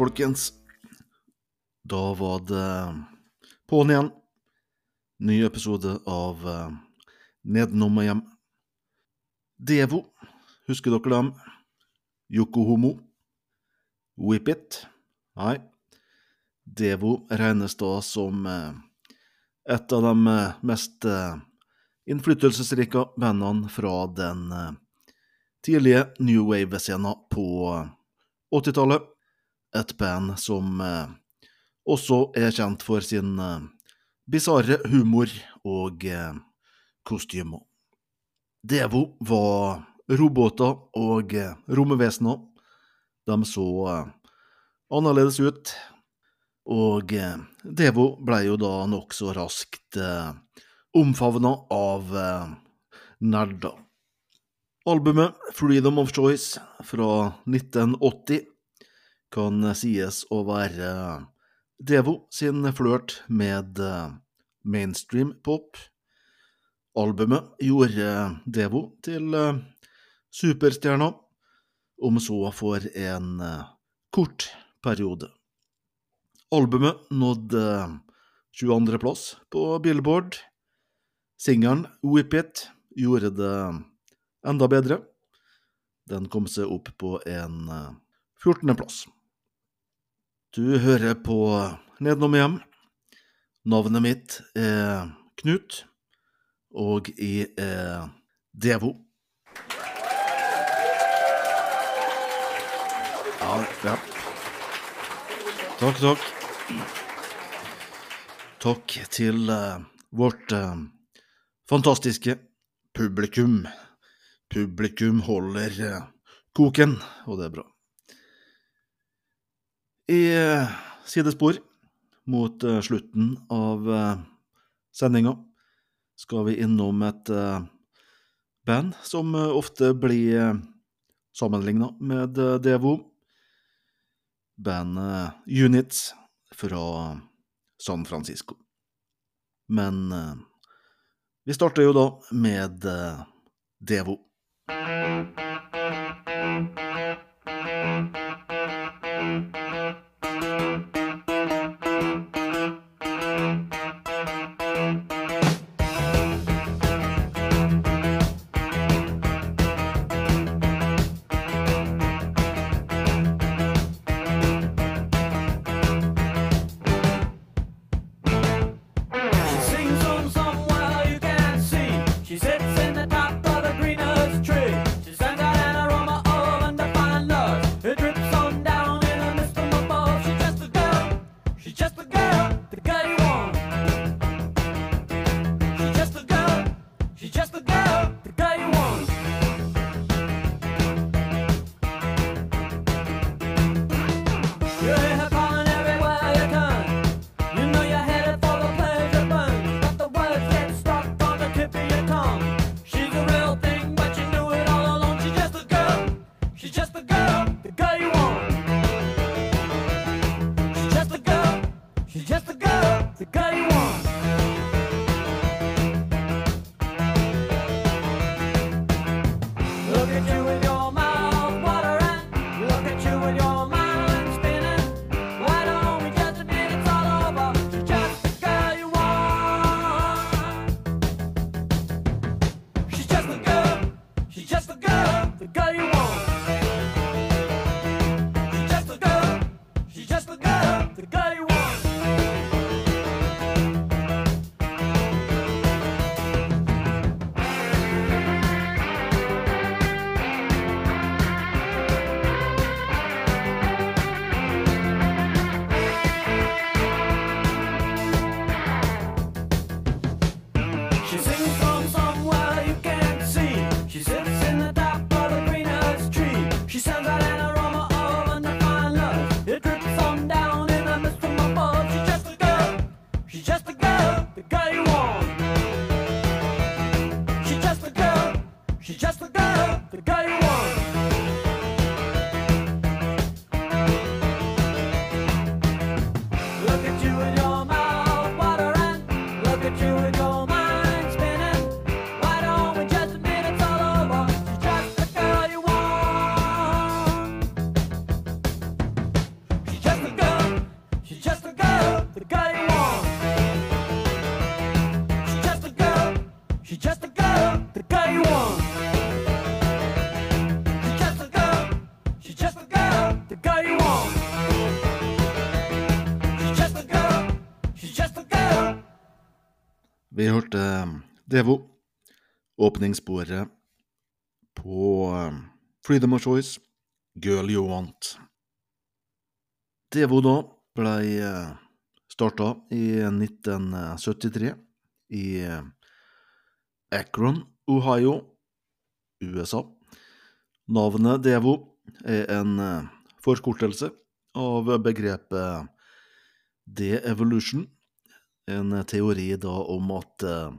folkens. Da var det på'n igjen. Ny episode av uh, Nedenom og hjem. Devo, husker dere dem? Yokohomo? Whip It? Nei. Devo regnes da som uh, et av de uh, mest innflytelsesrike bandene fra den tidlige new wave-scenen på 80-tallet. Et band som eh, også er kjent for sin eh, bisarre humor og eh, kostymer. Devo var roboter og romvesener. De så annerledes ut. Og Devo ble jo da nokså raskt omfavna av nerder. Albumet Freedom of Choice fra 1980 kan sies å være Devo sin flørt med mainstream pop. Albumet gjorde Devo til superstjerna, om så for en kort periode. Albumet nådde 22.-plass på Billboard. Singelen Whip It gjorde det enda bedre. Den kom seg opp på en 14.-plass. Du hører på Nedenom hjem. Navnet mitt er Knut, og jeg er Devo. Ja, ja. Takk, takk. Takk til uh, vårt uh, fantastiske publikum. Publikum holder uh, koken, og det er bra. I sidespor mot slutten av sendinga skal vi innom et band som ofte blir sammenligna med Devo. Bandet Units fra San Francisco. Men vi starter jo da med Devo. She Devo, åpningssporet på eh, Freedom of Choice, Girl You Want. Devo da blei starta i 1973 i eh, Akron, Ohio, USA. Navnet Devo er en eh, forkortelse av begrepet de-evolution, en teori da om at eh,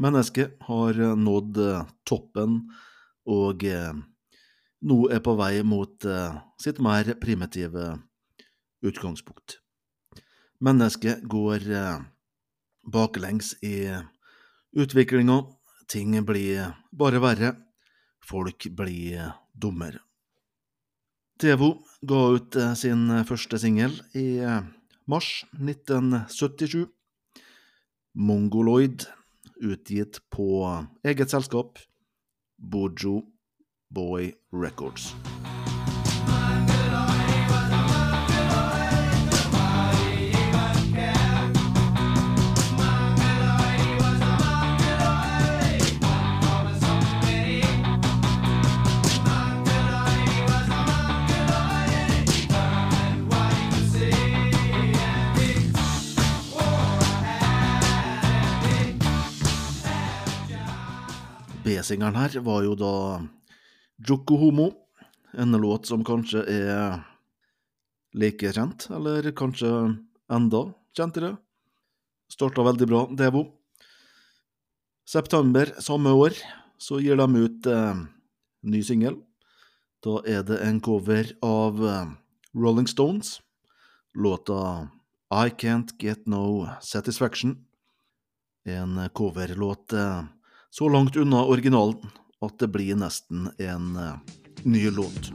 mennesket har nådd eh, toppen og eh, nå er på vei mot eh, sitt mer primitive utgangspunkt. Mennesket går eh, baklengs i utviklinga, ting blir bare verre, folk blir dummere. Tevo ga ut eh, sin første singel i eh, mars 1977. Mongoloid, utgitt på eget selskap, Bojo Boy Records. B-singelen her var jo da Joko Homo, en låt som kanskje er like kjent, eller kanskje enda kjentere. Starta veldig bra, Devo. September samme år så gir de ut eh, ny singel. Da er det en cover av eh, Rolling Stones. Låta I Can't Get No Satisfaction. En coverlåt eh, så langt unna originalen at det blir nesten en eh, ny låt.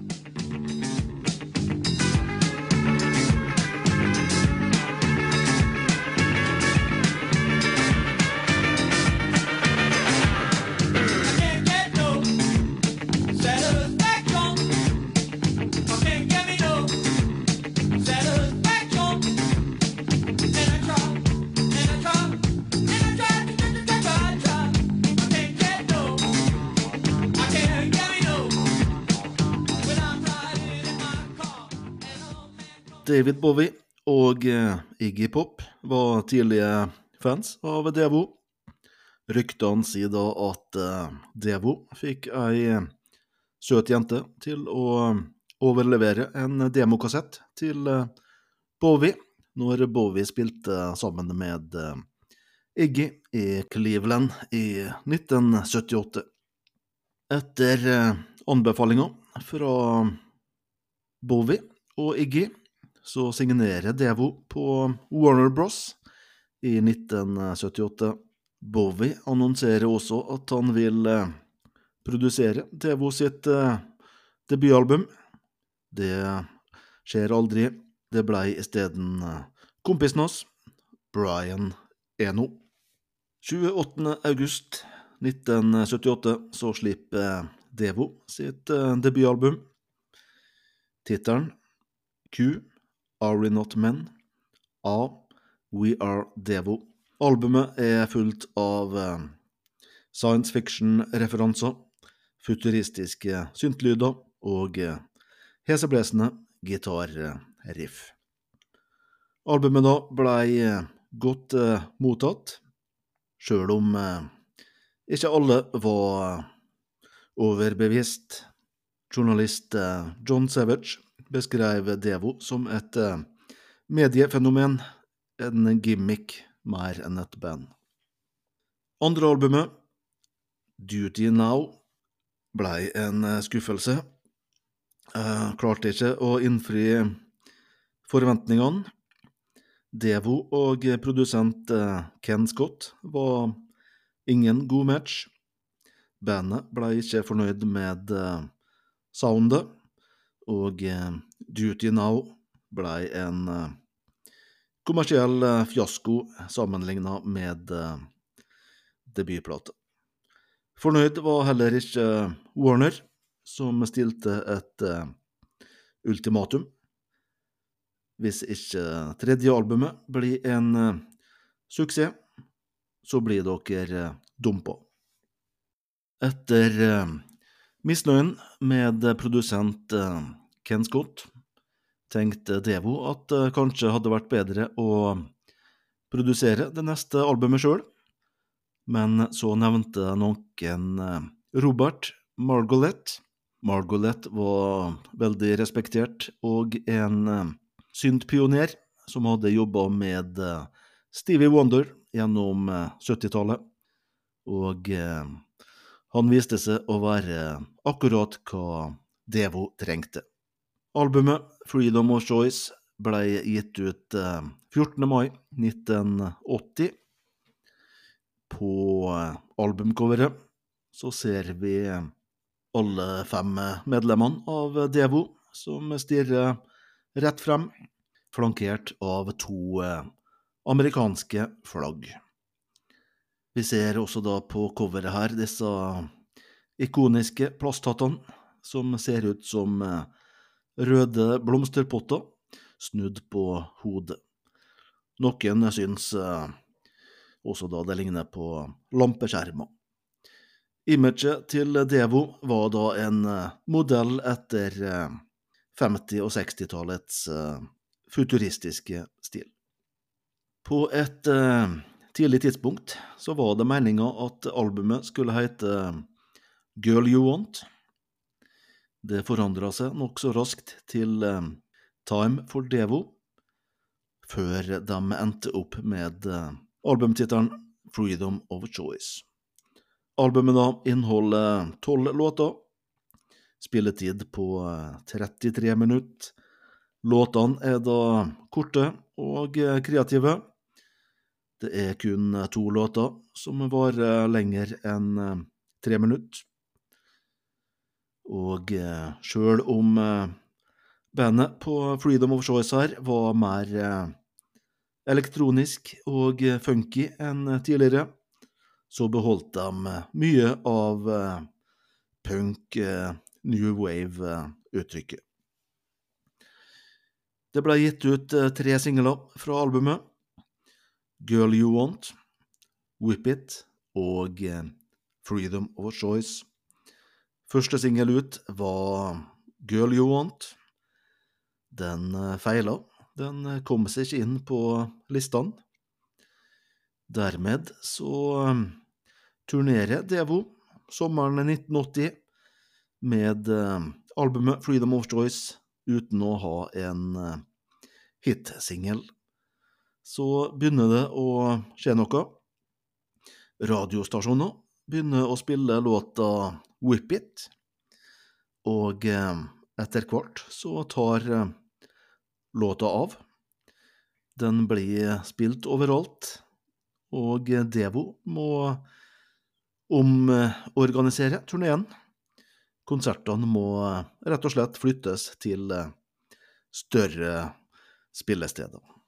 David Bowie og eh, Iggy Pop var tidlige fans av Devo. Ryktene sier da at eh, Devo fikk ei søt jente til å overlevere en demokassett til eh, Bowie, når Bowie spilte sammen med Iggy i Cleveland i 1978. Etter anbefalinga fra Bowie og Iggy så signerer Devo på Warner Bros. i 1978. Bowie annonserer også at han vil eh, produsere Devo sitt eh, debutalbum. Det skjer aldri. Det blei isteden eh, kompisen hans, Brian Eno. 28. august 1978 så slipper Devo sitt debutalbum. Tittelen Q Are We Not Men? A We Are Devo. Albumet er fullt av eh, science fiction-referanser, futuristiske syntlyder og eh, heseblesende gitarriff. Albumet da blei eh, godt mottatt, sjøl om ikke alle var overbevist. Journalist John Savage beskrev Devo som et eh, mediefenomen, en gimmick mer enn et band. Andre albumet, Duty Now, blei en eh, skuffelse. Eh, klarte ikke å innfri forventningene. Devo og produsent Ken Scott var ingen god match. Bandet blei ikke fornøyd med soundet, og eh, Duty Now ble en eh, kommersiell eh, fiasko sammenligna med debutplata. Fornøyd var heller ikke Warner, som stilte et ultimatum. Hvis ikke tredje albumet blir en suksess, så blir dere dumpa. Etter misnøyen med produsent Ken Scott tenkte Devo at det kanskje hadde vært bedre å produsere det neste albumet sjøl, men så nevnte noen eh, Robert Margolette. Margolette var veldig respektert og en eh, syntpioner som hadde jobba med eh, Stevie Wonder gjennom eh, 70-tallet, og eh, han viste seg å være akkurat hva Devo trengte. Albumet Freedom of Choice ble gitt ut eh, 14. mai 1980. På eh, albumcoveret så ser vi alle fem medlemmene av Devo som stirrer rett frem, flankert av to eh, amerikanske flagg. Vi ser også da på coveret her disse ikoniske plasthattene som ser ut som eh, røde blomsterpotter snudd på hodet. Noen syns eh, også da det ligner på lampeskjermer. Imaget til Devo var da en eh, modell etter eh, 50- og 60-tallets eh, futuristiske stil. På et eh, tidlig tidspunkt så var det meninga at albumet skulle hete Girl You Want. Det forandra seg nokså raskt til eh, Time for Devo, før de endte opp med eh, albumtittelen Freedom of Choice. Albumet da inneholder tolv låter, spilletid på eh, 33 minutter. Låtene er da korte og eh, kreative. Det er kun eh, to låter som varer lenger enn eh, tre minutter. Og eh, sjøl om eh, bandet på Freedom of Choice her var mer eh, elektronisk og eh, funky enn tidligere, så beholdt de eh, mye av eh, punk, eh, new wave-uttrykket. Det ble gitt ut eh, tre singler fra albumet. Girl You Want, Whip It og eh, Freedom of Choice. Første singel ut var Girl You Want. Den eh, feila. Den eh, kom seg ikke inn på listene. Dermed så eh, turnerer Devo sommeren 1980 med albumet Freedom of Choice uten å ha en hitsingel. Så begynner det å skje noe. Radiostasjoner begynner å spille låta Whip It, og eh, etter hvert så tar eh, låta av. Den blir spilt overalt, og Devo må omorganisere turneen. Konsertene må eh, rett og slett flyttes til større spillesteder.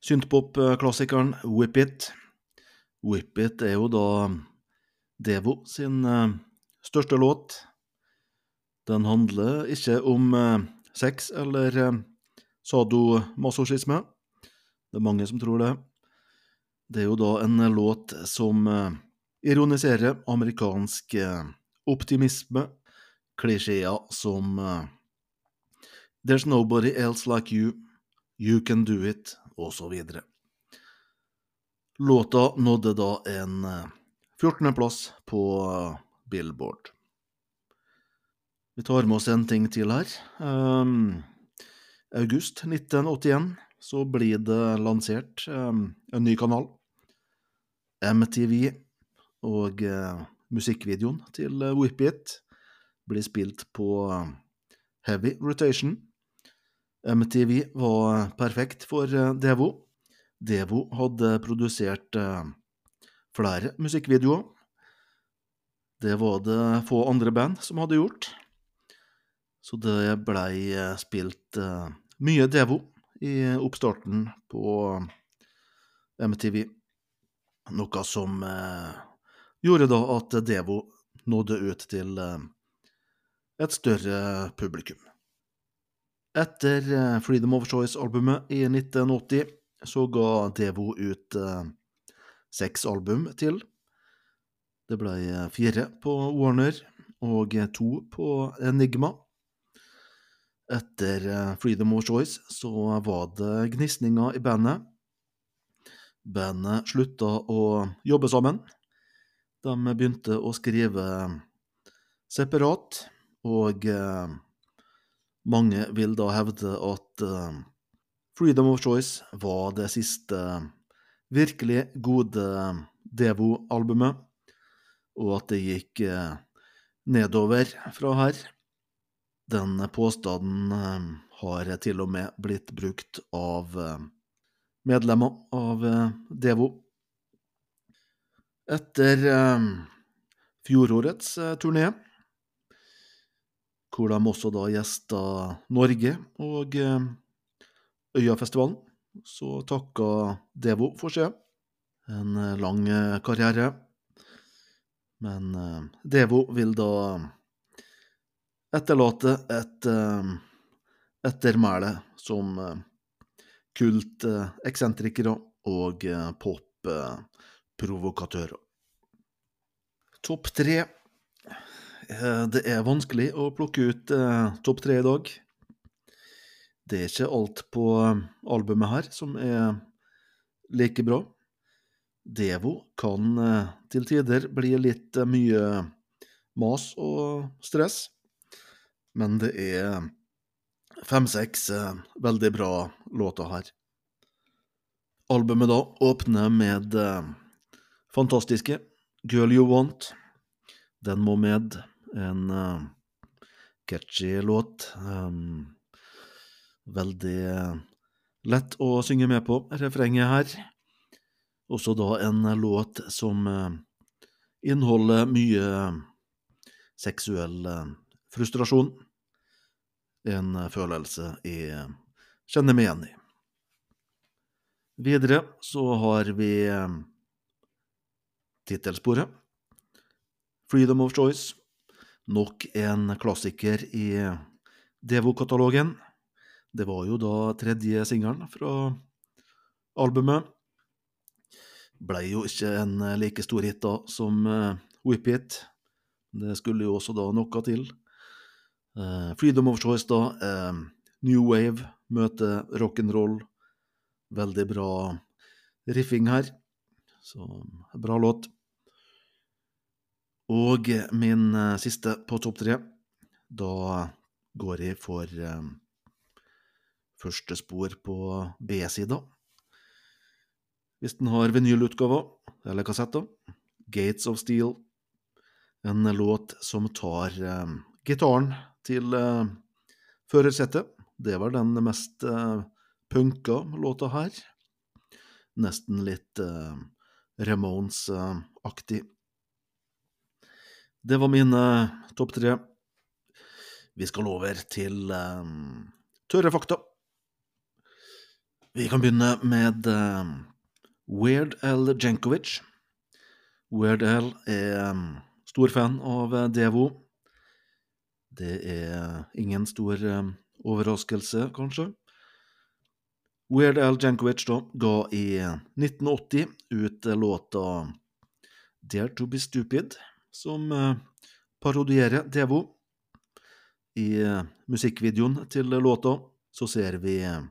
Synthpop-klassikeren Whip It. Whip It er jo da Devo sin eh, største låt. Den handler ikke om eh, sex eller eh, sadomasochisme. Det er mange som tror det. Det er jo da en låt som eh, ironiserer amerikansk eh, optimisme, klisjeer som eh, There's nobody else like you, you can do it, osv. Låta nådde da en eh, 14. plass på eh, Billboard. Vi tar med oss en ting til her. Um, august 1981 så blir det lansert um, en ny kanal. MTV og uh, musikkvideoen til eh, Whip It blir spilt på eh, heavy rotation. MTV var perfekt for eh, Devo. Devo hadde produsert eh, flere musikkvideoer. Det var det få andre band som hadde gjort. Så det blei eh, spilt mye Devo i oppstarten på MTV. Noe som gjorde da at Devo nådde ut til et større publikum. Etter eh, Freedom of Choice-albumet i 1980 så ga Devo ut eh, seks album til. Det ble eh, fire på Warner og to på Enigma. Etter Freedom of Choice så var det gnisninger i bandet. Bandet slutta å jobbe sammen. De begynte å skrive separat, og mange vil da hevde at eh, Freedom of Choice var det siste virkelig gode Devo-albumet, og at det gikk eh, nedover fra her. Den påstanden eh, har til og med blitt brukt av eh, medlemmer av eh, Devo. Etter eh, fjorårets eh, turné, hvor de også da gjesta Norge og eh, Øyafestivalen, så takka Devo for seg. En eh, lang eh, karriere. Men Devo vil da etterlate et ettermæle som kult eksentrikere og pop-provokatører. Topp tre. Eh, Det er vanskelig å plukke ut eh, topp tre i dag. Det er ikke alt på eh, albumet her som er like bra. Devo kan til tider bli litt mye mas og stress, men det er fem-seks veldig bra låter her. Albumet da åpner med fantastiske Girl You Want. Den må med. En uh, catchy låt. Um, veldig lett å synge med på, refrenget her. Også da en låt som eh, inneholder mye seksuell frustrasjon. En følelse jeg kjenner meg igjen i. Videre så har vi tittelsporet. Freedom of Choice. Nok en klassiker i Devo-katalogen. Det var jo da tredje singelen fra albumet. Blei jo ikke en like stor hit da som eh, Whip It. Det skulle jo også da noe til. Eh, Freedom of Choice, da. eh, New Wave møter rock'n'roll. Veldig bra riffing her. Så bra låt. Og min eh, siste på topp tre. Da går jeg for eh, første spor på B-sida. Hvis den har vinylutgaver eller kassetter. Gates of Steel. En låt som tar eh, gitaren til uh, førersetet. Det var den mest uh, punka låta her. Nesten litt uh, Ramones-aktig. Det var mine topp tre. Vi skal over til uh, tørre fakta. Vi kan begynne med uh, Weird Al Jankovic. Weird Al er um, stor fan av Devo. Det er ingen stor um, overraskelse, kanskje. Weird Al Jankovic da, ga i 1980 ut låta Dare To Be Stupid, som eh, parodierer Devo. I eh, musikkvideoen til låta så ser vi eh,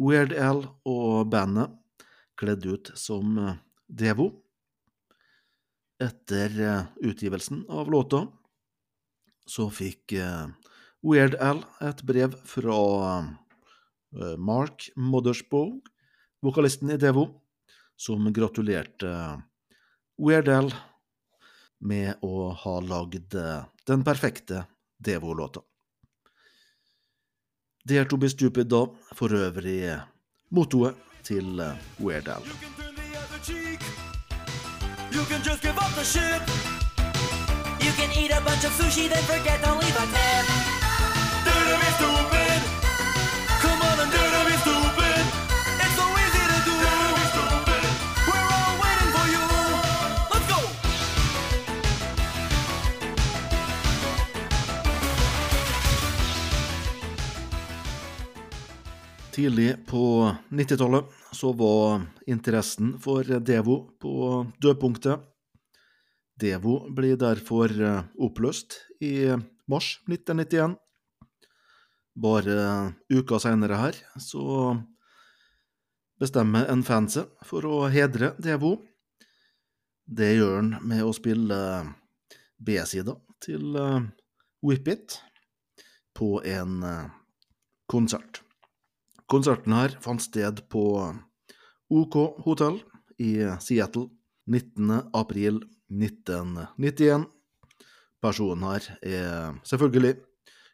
Weird Al og bandet kledd ut som Devo. Etter utgivelsen av låta så fikk Weird Al et brev fra Mark Mothersbaugh, vokalisten i Devo, som gratulerte Weird Al med å ha lagd eh, den perfekte Devo-låta. er to be stupid, da, for øvrig mottoet til eh, Weird Al. You can the just give up the shit. You can eat a bunch of sushi, then forget to leave a tip. Do to be stupid. Come on and do Tidlig på 90-tallet så var interessen for Devo på dødpunktet. Devo blir derfor eh, oppløst i mars 1991. Bare uka senere her så bestemmer en fan seg for å hedre Devo. Det gjør han med å spille B-sida til eh, Whip It på en eh, konsert. Konserten her fant sted på OK hotell i Seattle 19. april 1991. Personen her er selvfølgelig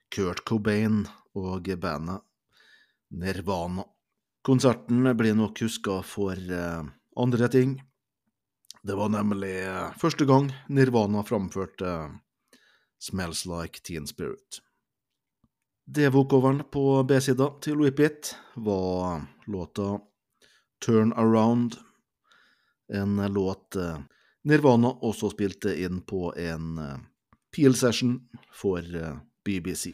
Kurt Cobain og bandet Nirvana. Konserten blir nok huska for eh, andre ting. Det var nemlig eh, første gang Nirvana framførte Smells Like Teen Spirit. Devo-coveren på B-sida til Whippet var låta Turn Around, en låt eh, Nirvana også spilte inn på en eh, Peel-session for eh, BBC.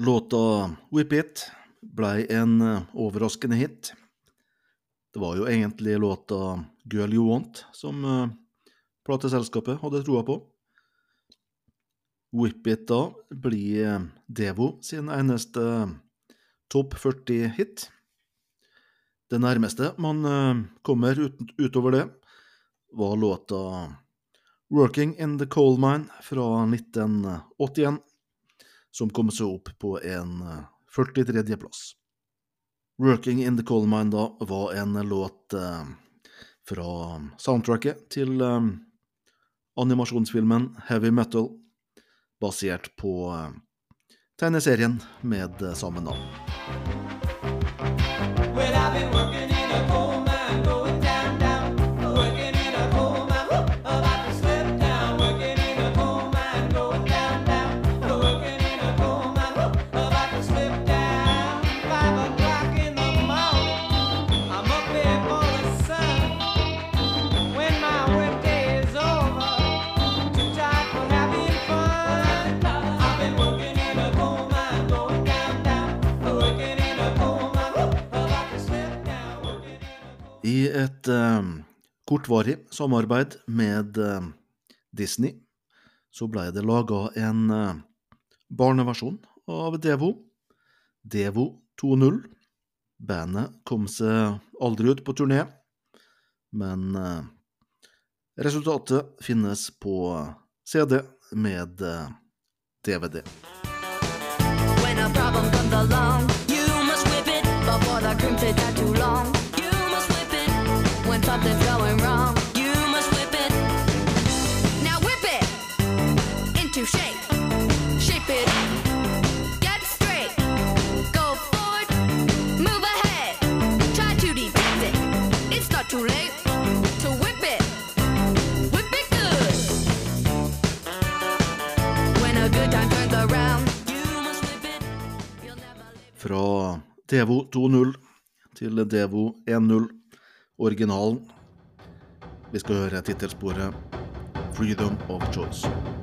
Låta Whip It blei en eh, overraskende hit. Det var jo egentlig låta Girl You Want som eh, plateselskapet hadde troa på. Whip It da blir eh, Devo sin eneste topp 40-hit. Det nærmeste man kommer utover det, var låta Working in the Coal Mine fra 1981 som kom seg opp på en eh, 43.-plass. Working in the Coal Mine da var en låt eh, fra soundtracket til eh, animasjonsfilmen Heavy Metal, basert på eh, tegneserien med eh, samme navn. Well, I et eh, kortvarig samarbeid med eh, Disney så ble det laga en eh, barneversjon av Devo, Devo 2.0. Bandet kom seg aldri ut på turné, men resultatet finnes på CD med DVD. When a problem comes along, you must whip it before the crimson too long. When something's going wrong. You must whip it. Now whip it into shape. Shape it. Get straight. Go forward. Move ahead. Try to detect it. It's not too late to whip it. Whip it good. When a good time turns around, you must whip it. You'll never live. Fra Devo 2.0 til Devo 1.0, originalen. Vi skal høre tittelsporet 'Freedom of Choice'.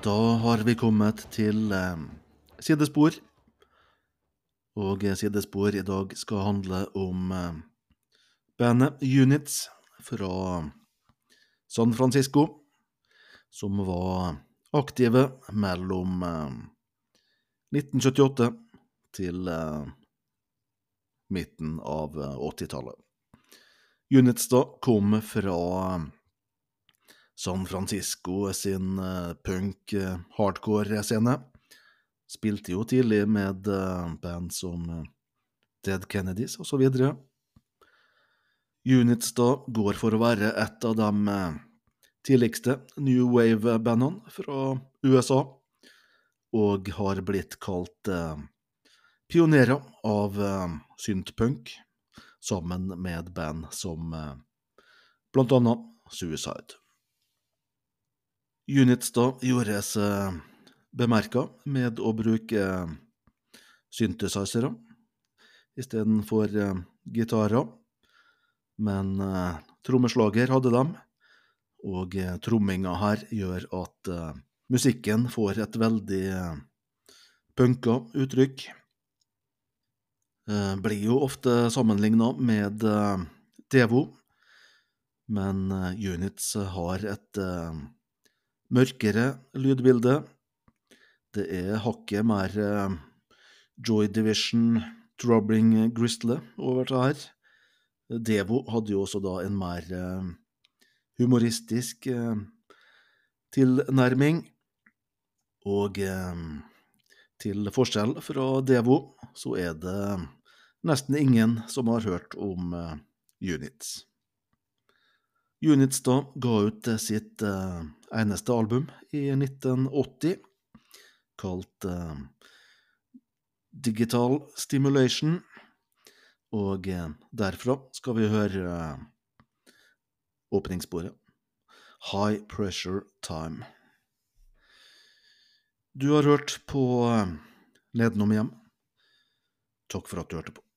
Da har vi kommet til eh, sidespor. Og eh, sidespor i dag skal handle om eh, bandet Units fra San Francisco, som var aktive mellom eh, 1978 til eh, midten av eh, 80-tallet. Units da kom fra San Francisco sin eh, punk eh. Spilte jo tidlig med eh, band som Dead Kennedys videre. Units da går for å være et av de tidligste new wave-bandene fra USA, og har blitt kalt eh, pionerer av eh, syntpunk, sammen med band som eh, blant annet Suicide. Unitstad gjordes eh, bemerka med å bruke eh, synthesizere istedenfor eh, gitarer. Men eh, trommeslager hadde dem, og eh, tromminga her gjør at eh, musikken får et veldig eh, punka uttrykk. Eh, blir jo ofte sammenligna med eh, Devo, men Units har et mørkere lydbilde. Det er hakket mer eh, Joy Division, Troubling eh, Gristle over det her. Devo hadde jo også da en mer eh, humoristisk tilnærming. Og til forskjell fra Devo, så er det nesten ingen som har hørt om Units. Units da ga ut sitt eneste album i 1980, kalt eh, Digital Stimulation. Og eh, derfra skal vi høre eh, åpningsbordet, High Pressure Time. Du har hørt på eh, Ledenum hjem. Takk for at du hørte på.